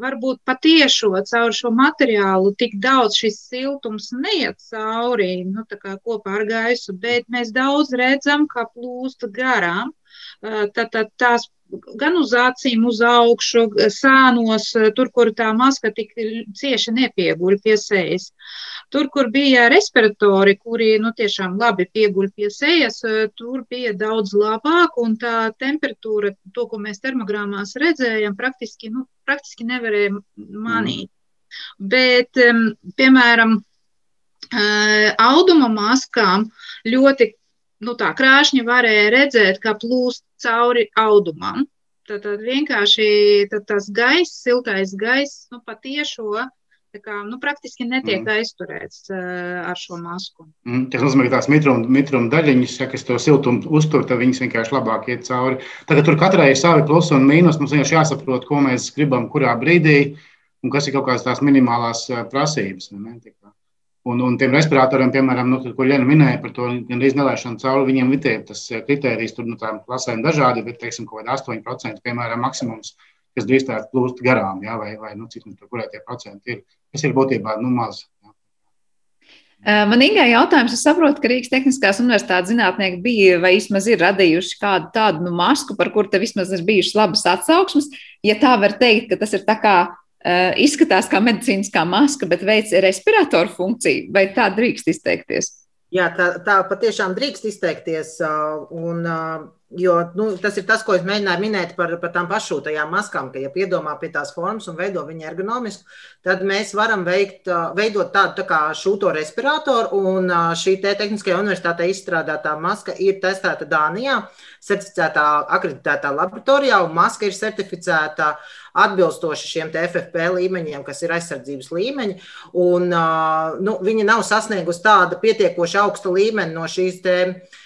varbūt patiešo caur šo materiālu tik daudz šis siltums neiet cauri, nu, tā kā kopā ar gaisu, bet mēs daudz redzam, kā plūst garām. Tad, tad tās gan uz acīm, uz augšu, sānos, tur, kur tā maska tik cieši nepieguļ pie sejas. Tur, kur bija respiratori, kuri nu, tiešām labi pieguļ pie sejas, tur bija daudz labāk, un tā temperatūra, to, ko mēs termogrāmās redzējām, praktiski, nu, praktiski nevarēja manīt. Mm. Bet, piemēram, auduma maskām ļoti nu, tā krāšņi varēja redzēt, kā plūst cauri audumam. Tad, tad vienkārši tad tas gaiss, siltais gaiss, nu, patiešo, kā, nu, praktiski netiek mm. aizturēts uh, ar šo masku. Mm, tas nozīmē, ka tās mitruma, mitruma daļiņas, ja, kas to siltumu uztur, tad viņas vienkārši labāk iet cauri. Tagad tur katrai ir savi plusi un mīnus. Mums vienkārši jāsaprot, ko mēs gribam, kurā brīdī, un kas ir kaut kādas tās minimālās prasības. Ne? Un, un tiem respiratoriem, piemēram, nu, ko Liena minēja par to gandrīz nelaišanu cauri, viņiem ir tas eh, kriterijs, tur nu, tām klasēm dažādi, bet, teiksim, kaut kādi 8%, piemēram, maksimums, kas drīzstāk plūst garām, jā, vai, vai nu, cik nu, tur, kurai tie procenti ir. Tas ir būtībā nu, maz. Jā. Man Ingai jautājums, es saprotu, ka Rīgas Tehniskās universitātes zinātnieki bija vai vismaz ir radījuši kādu tādu nu, masku, par kuru te vismaz ir bijušas labas atsauksmes. Ja tā var teikt, ka tas ir tā kā izskatās kā medicīniskā maska, bet veic respiratoru funkciju, vai tā drīkst izteikties? Jā, tā, tā patiešām drīkst izteikties. Un, jo, nu, tas ir tas, ko es mēģināju minēt par, par tām pašūtajām maskām, ka, ja piedomā pie tās formas un veido viņu ergonomisku, tad mēs varam veikt, veidot tādu tā kā šūto respiratoru. Un šī te Tehniskajā universitātē izstrādātā maska ir testēta Dānijā, certificētā akreditētā laboratorijā, un maska ir certificēta atbilstoši šiem FFP līmeņiem, kas ir aizsardzības līmeņi. Un, nu, viņi nav sasniegusi tādu pietiekoši augstu līmeni no šīs tēmas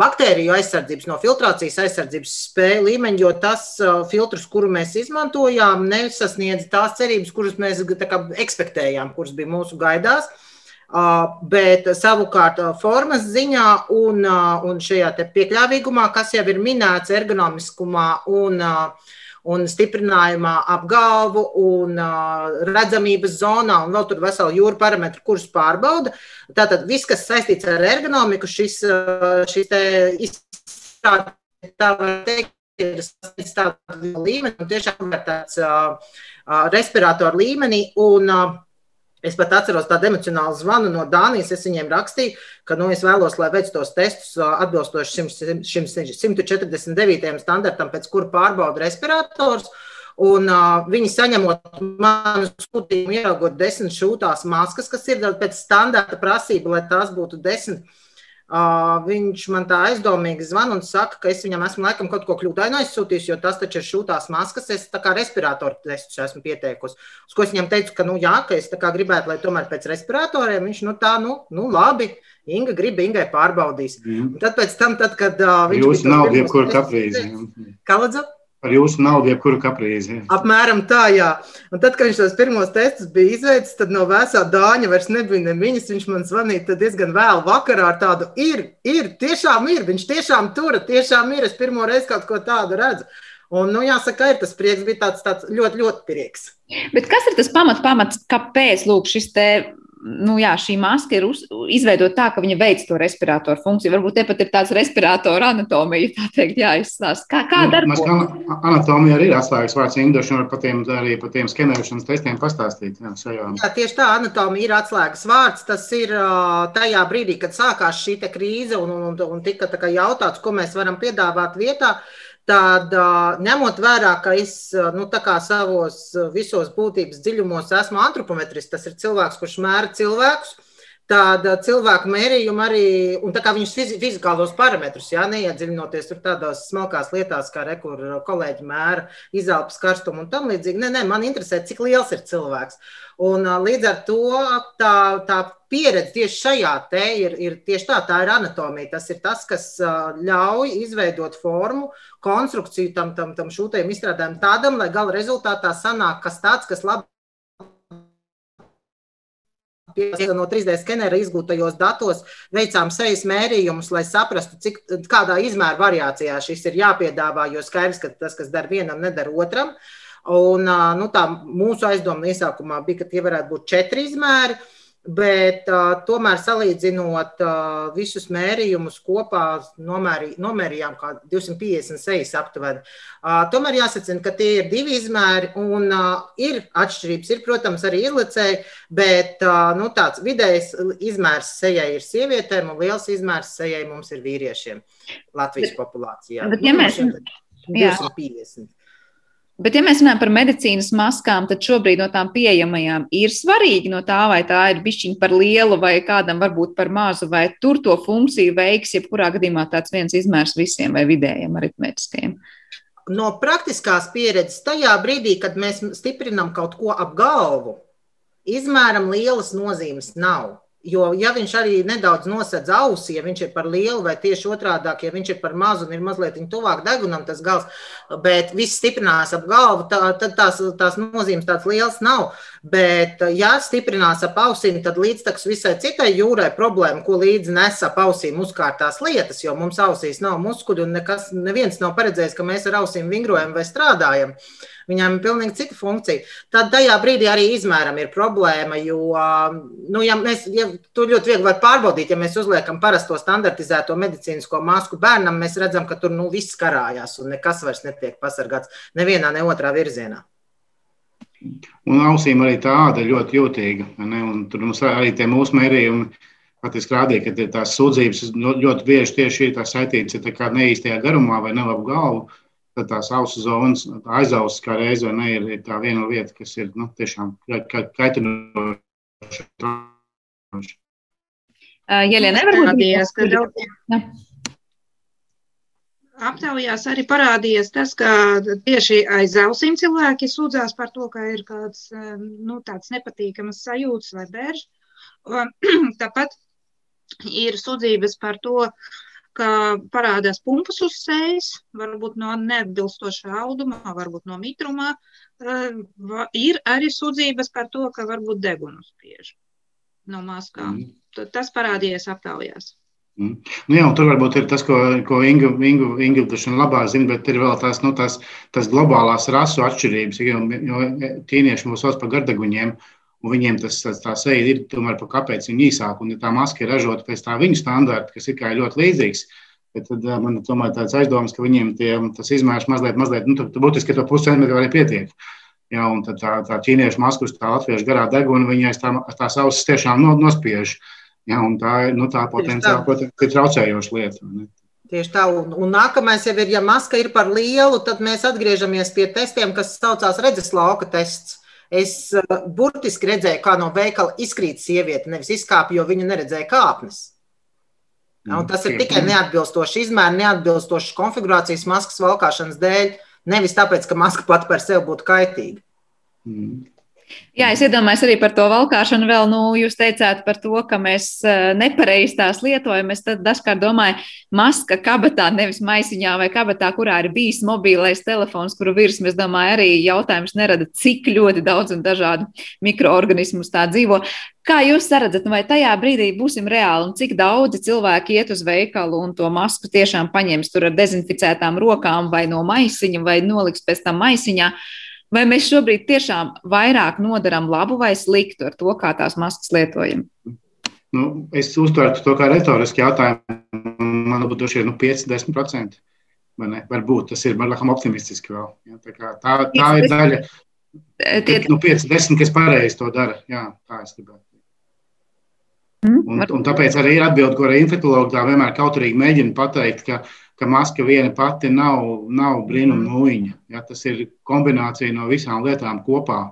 baktēriju aizsardzības, no filtrācijas aizsardzības spēju līmeņa, jo tas filtrs, kuru mēs izmantojām, nesasniedz tās cerības, kuras mēs kā, ekspektējām, kuras bija mūsu gaidās. Bet savukārt formas ziņā un, un šajā piekļāvīgumā, kas jau ir minēts, ergonomiskumā un uh, un stiprinājumā ap galvu un redzamības zonā un vēl tur veselu jūru parametru, kurus pārbauda. Tātad viss, kas saistīts ar ergonomiku, šis, šis te izstrāde, tā var teikt, ir sasniedz tādu līmeni un tiešām ir tāds uh, respiratoru līmenī un uh, Es pat atceros tādu emocionālu zvanu no Dānijas. Es viņiem rakstīju, ka nu, es vēlos, lai veic tos testus atbilstoši šim, šim 149. standartam, pēc kura pārbauda respirators. Un uh, viņi saņemot manu sūtījumu, ieraugot desmit šūtās maskas, kas ir pēc standarta prasība, lai tās būtu desmit Uh, viņš man tā aizdomīgi zvana un saka, ka es viņam esmu laikam kaut ko kļūdainu aizsūtījis, jo tas taču ir šūtās maskas. Es tā kā respiratoru testus esmu pieteikusi. Uz ko es viņam teicu, ka, nu, jā, ka es gribētu, lai tomēr pēc respiratoriem viņš, nu, tā, nu, nu labi. Inga grib, Ingai pārbaudīs. Mm. Un tad tam, tad, kad uh, viņš. Jūs nav jebkura kaprīze. Kā lūdzu? Par jūsu naudu, jebkuru kaprīzi. Apmēram tā, jā. Un tad, kad viņš tos pirmos testus bija izveicis, tad no vēsā dāņa vairs nebija neviņas. Viņš man zvanīja diezgan vēlu vakarā ar tādu, ir, ir, tiešām ir, viņš tiešām tur, tiešām ir. Es pirmo reizi kaut ko tādu redzu. Un, nu, jāsaka, ir tas prieks, bija tāds, tāds ļoti, ļoti prieks. Bet kas ir tas pamats, pamats kāpēc lūk, šis te nu, jā, šī maska ir uz, izveidota tā, ka viņa veic to respiratoru funkciju. Varbūt te pat ir tāds respiratoru anatomija, tā teikt, jāizstāsta. Kā, kā nu, darbojas? Anatomija arī ir atslēgas vārds Indoši, un par tiem, arī par tiem skenēšanas testiem pastāstīt. Jā, šajā. jā, tieši tā, anatomija ir atslēgas vārds. Tas ir tajā brīdī, kad sākās šī krīze un, un, un tika jautāts, ko mēs varam piedāvāt vietā. Tad, ņemot vērā, ka es nu, savos visos būtības dziļumos esmu antropometrists, tas ir cilvēks, kurš mēra cilvēkus, tāda cilvēku mērījuma arī, un tā kā viņus fizikālos parametrus, jā, neiedziļinoties tur tādās smalkās lietās, kā rekur kolēģi mēra izelpas karstumu un tam līdzīgi. Nē, nē, man interesē, cik liels ir cilvēks. Un līdz ar to tā, tā pieredze tieši šajā te ir, ir tieši tā, tā ir anatomija. Tas ir tas, kas ļauj izveidot formu, konstrukciju tam, tam, tam šūtajam izstrādājumam tādam, lai gala rezultātā sanāk kas tāds, kas labi no 3D skenera izgūtajos datos veicām sejas mērījumus, lai saprastu, cik, kādā izmēra variācijā šis ir jāpiedāvā. Jo skaidrs, ka tas, kas der vienam, nedara otram. Un, nu, tā mūsu aizdoma iesākumā bija, ka tie varētu būt četri izmēri. Bet uh, tomēr salīdzinot uh, visus mērījumus kopā, nomērī, nomērījām kā 256 aptuveni. Uh, tomēr jāsacina, ka tie ir divi izmēri un uh, ir atšķirības. Ir, protams, arī izlicēji, bet uh, nu, tāds vidējs izmērs sejai ir sievietēm un liels izmērs sejai mums ir vīriešiem Latvijas populācijā. Bet, ja mēs... 250. Bet, ja mēs runājam par medicīnas maskām, tad šobrīd no tām pieejamajām ir svarīgi no tā, vai tā ir bišķiņa par lielu vai kādam varbūt par mazu, vai tur to funkciju veiks, jebkurā gadījumā tāds viens izmērs visiem vai vidējiem aritmētiskajiem. No praktiskās pieredzes tajā brīdī, kad mēs stiprinam kaut ko ap galvu, izmēram lielas nozīmes nav. Jo, ja viņš arī nedaudz nosedz ausi, ja viņš ir par lielu, vai tieši otrādi, ja viņš ir par mazu un ir mazliet tuvāk degunam, tas gals, bet viss stiprinās ap galvu, tā, tad tās, tās nozīmes tādas lielas nav. Bet, ja stiprinās ap ausīm, tad līdztekus visai citai jūrai problēma, ko līdzi nes ap ausīm uzkārtās lietas, jo mums ausīs nav muskuļu un nekas, neviens nav paredzējis, ka mēs ar ausīm vingrojam vai strādājam. Uh, Viņām ir pilnīgi cita funkcija. Tad tajā brīdī arī izmēram ir problēma, jo nu, ja mēs, ja, to ļoti viegli var pārbaudīt. Ja mēs uzliekam parasto standartizēto medicīnisko masku bērnam, mēs redzam, ka tur nu, viss karājās un nekas vairs netiek pasargāts nevienā, ne otrā virzienā. Un ausīm arī tā āda ir ļoti jūtīga. Tur mums arī tie mūsu mērījumi faktiski rādīja, ka tās sūdzības ļoti bieži tieši ir saistītas ar neīstajā garumā vai nelabu galvu tad tās ausu zonas, aizausis kā reize, ne, ir, ir tā viena lieta, kas ir nu, tiešām kaitinoša. Ja nevar būt aptaujās arī parādījies tas, ka tieši aiz ausīm cilvēki sūdzās par to, ka ir kāds nu, tāds nepatīkams sajūtas vai bērns. Tāpat ir sūdzības par to, uh, ka parādās pumpas uz sejas, varbūt no neatbilstoša auduma, varbūt no mitrumā. Eh, ir arī sūdzības par to, ka varbūt degunu spiež no maskām. Mm. Tas parādījās aptaujās. Mm. Nu jā, tur varbūt ir tas, ko, ko Inga, Inga, Inga labāk zina, bet ir vēl tās, nu, tās, tās globālās rasu atšķirības. Jo, ķīnieši mūs sauc par gardaguņiem, viņiem tas tā seja ir tomēr par kāpēc viņi īsāk, un ja tā maska ir ražota pēc tā viņu standarta, kas ir kā ļoti līdzīgs. Bet tad man ir tomēr tāds aizdoms, ka viņiem tie, tas izmērs mazliet, mazliet, nu, būtiski to puscentimetru arī pietiek. Jā, un tā, tā ķīniešu maska uz tā latviešu garā deguna, viņai tā, tās ausis tiešām nospiež. Un tā ir nu, tā potenciāli, protams, ir traucējoša lieta. Ne? Tieši tā, un, un nākamais jau ir, ja maska ir par lielu, tad mēs atgriežamies pie testiem, kas saucās redzes lauka tests. Es uh, burtiski redzēju, kā no veikala izkrīt sieviete, nevis izkāpa, jo viņa neredzēja kāpnes. Un tas ir tikai neatbilstoši izmēri, neatbilstoši konfigurācijas maskas valkāšanas dēļ, nevis tāpēc, ka maska pati par sevi būtu kaitīga. Jā, es iedomājos arī par to valkāšanu. Vēl, nu, jūs teicāt par to, ka mēs eh, nepareizi tās lietojam. Es dažkārt domāju, maska kabatā, nevis maisiņā vai kabatā, kurā ir bijis mobilais telefons, kuru virsmu, es domāju, arī jautājums nerada, cik ļoti daudz un dažādu mikroorganismus tā dzīvo. Kā jūs redzat, vai tajā brīdī būsim reāli un cik daudzi cilvēki iet uz veikalu un to masku tiešām paņems tur ar dezinficētām rokām vai no maisiņa vai noliks pēc tam maisiņā? Vai mēs šobrīd tiešām vairāk nodaram labu vai sliktu ar to, kā tās maskas lietojam? Nu, es uztveru to kā retorisku jautājumu. Man būtu šie nu, 5-10%. Varbūt tas ir laikam optimistiski vēl. Ja, tā, kā, tā, tā ir daļa. Tie... Nu, 5-10, kas pareizi to dara. Jā, tā es gribētu. Mm, un, un tāpēc arī ir atbilde, ko arī infektuologi tā vienmēr kauturīgi mēģina pateikt, ka ka maska viena pati nav, nav brīnuma nūjiņa. Ja, tas ir kombinācija no visām lietām kopā.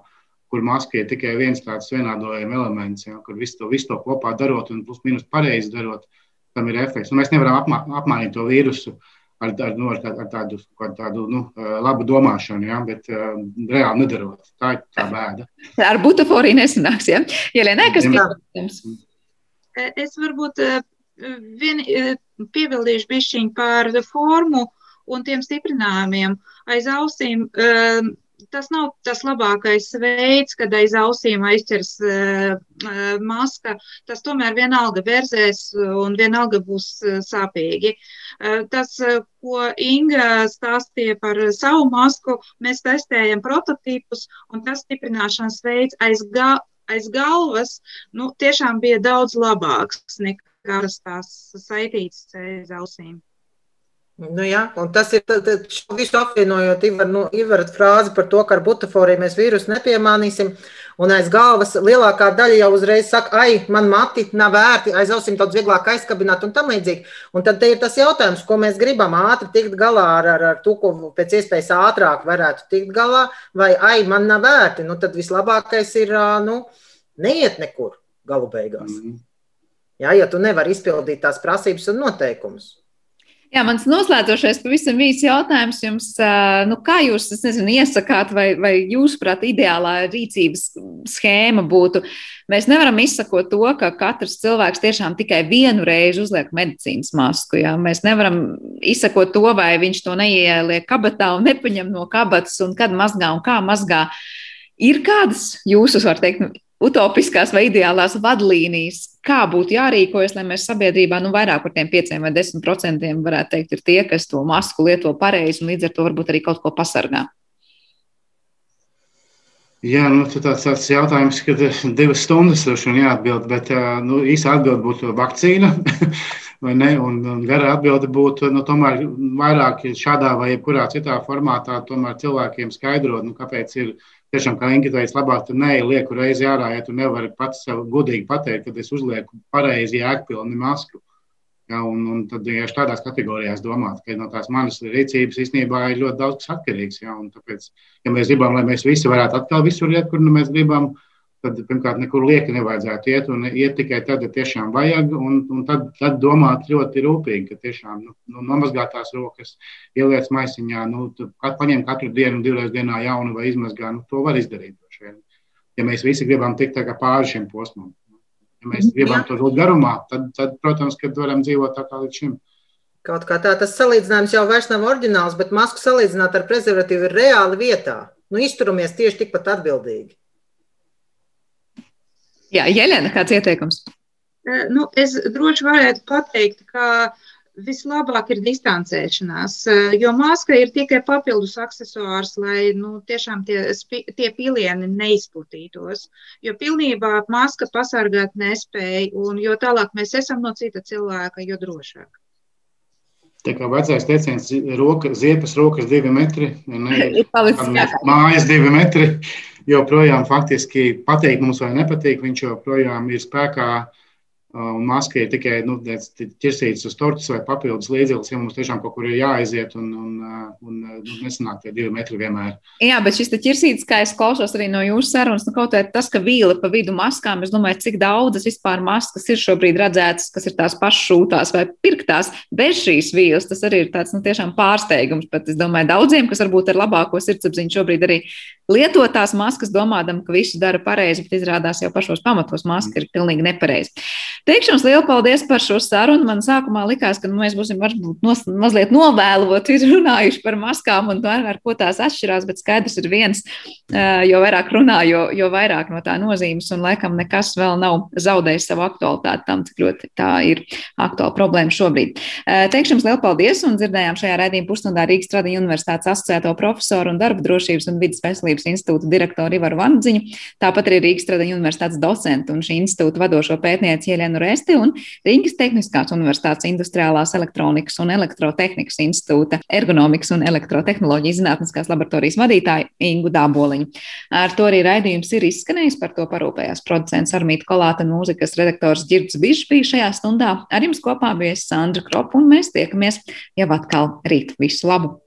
kur maska ir tikai viens tāds vienādojuma elements, ja, kur visu to, visu to kopā darot un plus mīnus pareizi darot, tam ir efekts. Un mēs nevaram apmā, apmainīt to vīrusu ar, ar, nu, ar, ar tādu, tādu nu, labu domāšanu, ja, bet uh, reāli nedarot. Tā ir tā bēda. Ar butaforiju nesanāks, ja? Ielēnē, kas pieņems? Es varbūt vien, piebildīšu bišķiņu par formu un tiem stiprinājumiem aiz ausīm. Tas nav tas labākais veids, kad aiz ausīm aizķers maska. Tas tomēr vienalga verzēs un vienalga būs sāpīgi. Tas, ko Inga stāstīja par savu masku, mēs testējam prototipus, un tas stiprināšanas veids aiz, aiz galvas nu, tiešām bija daudz labāks nekā tās saitītas aiz ausīm. Nu, jā, tas ir visu apvienojot, Ivar, nu, Ivarat frāzi par to, ka ar butaforiju mēs vīrusu nepiemānīsim. Un aiz galvas lielākā daļa jau uzreiz saka, ai, man mati nav vērti, aiz ausīm daudz vieglāk aizkabināt un tam līdzīgi. Un tad ir tas jautājums, ko mēs gribam ātri tikt galā ar, ar, ar to, ko pēc iespējas ātrāk varētu tikt galā, vai ai, man nav vērti. Nu, tad vislabākais ir, nu, neiet nekur galu beigās. Mm -hmm. Jā, ja tu nevari izpildīt tās prasības un noteikumus. Jā, mans noslēdzošais pavisam īsts jautājums jums, nu, kā jūs nezinu, iesakāt, vai, vai jūsuprāt, ideālā rīcības schēma būtu? Mēs nevaram izsakot to, ka katrs cilvēks tiešām tikai vienu reizi uzliek medicīnas masku. Jā. Mēs nevaram izsakot to, vai viņš to neieliek kabatā un nepaņem no kabatas, un kad mazgā un kā mazgā. Ir kādas jūsu, var teikt, nu, utopiskās vai ideālās vadlīnijas, kā būtu jārīkojas, lai mēs sabiedrībā nu, vairāk par tiem 5 vai 10 procentiem varētu teikt, ir tie, kas to masku lieto pareizi un līdz ar to varbūt arī kaut ko pasargā. Jā, nu, tāds, tāds jautājums, kad divas stundas droši vien jāatbild, bet nu, īsa atbilde būtu vakcīna. Ne, un, un gara atbilde būtu, nu, tomēr vairāk šādā vai jebkurā citā formātā cilvēkiem skaidrot, nu, kāpēc ir tiešām, kā Inga teica, labāk tur neieku reizi ārā, ja tu nevari pats sev godīgi pateikt, kad es uzlieku pareizi jēgpilni masku. Ja, un, un tad ja tādās kategorijās domāt, ka no tās manas rīcības īstenībā ir ļoti daudz kas atkarīgs. Ja, tāpēc, ja mēs gribam, lai mēs visi varētu atkal visur iet, kur nu mēs gribam, tad pirmkārt nekur lieki nevajadzētu iet, un iet tikai tad, ja tiešām vajag, un, un tad, tad domāt ļoti rūpīgi, ka tiešām nu, nu, nomazgāt tās rokas, ieliec maisiņā, nu, kat, paņem katru dienu, divreiz dienā jaunu vai izmazgā, nu, to var izdarīt. Ja mēs visi gribam tikt pāri šim posmam, ja mēs gribam to būt garumā, tad, tad, protams, kad varam dzīvot tā kā līdz šim. Kaut kā tā, tas salīdzinājums jau vairs nav oriģināls, bet masku salīdzināt ar prezervatīvu ir reāli vietā. Nu, izturamies tieši tikpat atbildīgi. Jā, Jelena, kāds ieteikums? Nu, es droši varētu pateikt, ka vislabāk ir distancēšanās, jo maska ir tikai papildus accessors, lai nu, tiešām tie, tie pilieni neizplatītos. Jo pilnībā maska pasargāt nespēja, un jo tālāk mēs esam no cita cilvēka, jo drošāk. Tā kā vecais teiciens, roka, ziepes rokas divi metri, ne, mājas divi metri joprojām faktiski pateikt mums vai nepatīk, viņš joprojām ir spēkā. Un maska ir tikai nu, ķirsītas uz tortes vai papildus līdzeklis, ja mums tiešām kaut kur ir jāaiziet un, un, un nu, nesanāk tie divi metri vienmēr. Jā, bet šis ķirsītis, kā es klausos arī no jūsu sarunas, nu, kaut kā tas, ka vīla pa vidu maskām, es domāju, cik daudzas vispār maskas ir šobrīd redzētas, kas ir tās pašas šūtās vai pirktās bez šīs vīlas. Tas arī ir tāds nu, tiešām pārsteigums, bet es domāju, daudziem, kas varbūt ar labāko sirdsapziņu šobrīd arī lieto tās maskas, domādam, ka visu dara pareizi, bet izrādās jau pašos pamatos maska ir pilnīgi nepareiza. Teikšu jums lielu paldies par šo sarunu. Man sākumā likās, ka nu, mēs būsim varbūt nos, mazliet novēloti runājuši par maskām un to, ar ko tās atšķirās, bet skaidrs ir viens, jo vairāk runā, jo, jo vairāk no tā nozīmes un laikam nekas vēl nav zaudējis savu aktualitāti tam, cik ļoti tā ir aktuāla problēma šobrīd. Teikšu jums lielu paldies un dzirdējām šajā raidījuma pusstundā Rīgas Tradiņu universitātes asociēto profesoru un darba drošības un vidas veselības institūta direktoru Ivaru Vandziņu, tāpat arī Rīgas Tradiņu universitātes docentu un šī institūta vadošo pētnieci Ielienu Kristiānu Resti un Rīgas Tehniskās Universitātes Industriālās elektronikas un elektrotehnikas institūta ergonomikas un elektrotehnoloģijas zinātniskās laboratorijas vadītāju Ingu Dāboliņu. Ar to arī raidījums ir izskanējis, par to parūpējās producents Armīta Kolāta un mūzikas redaktors Girds Bišs bija šajā stundā. Ar jums kopā bija Sandra Kropa un mēs tiekamies jau atkal rīt. Visu labu!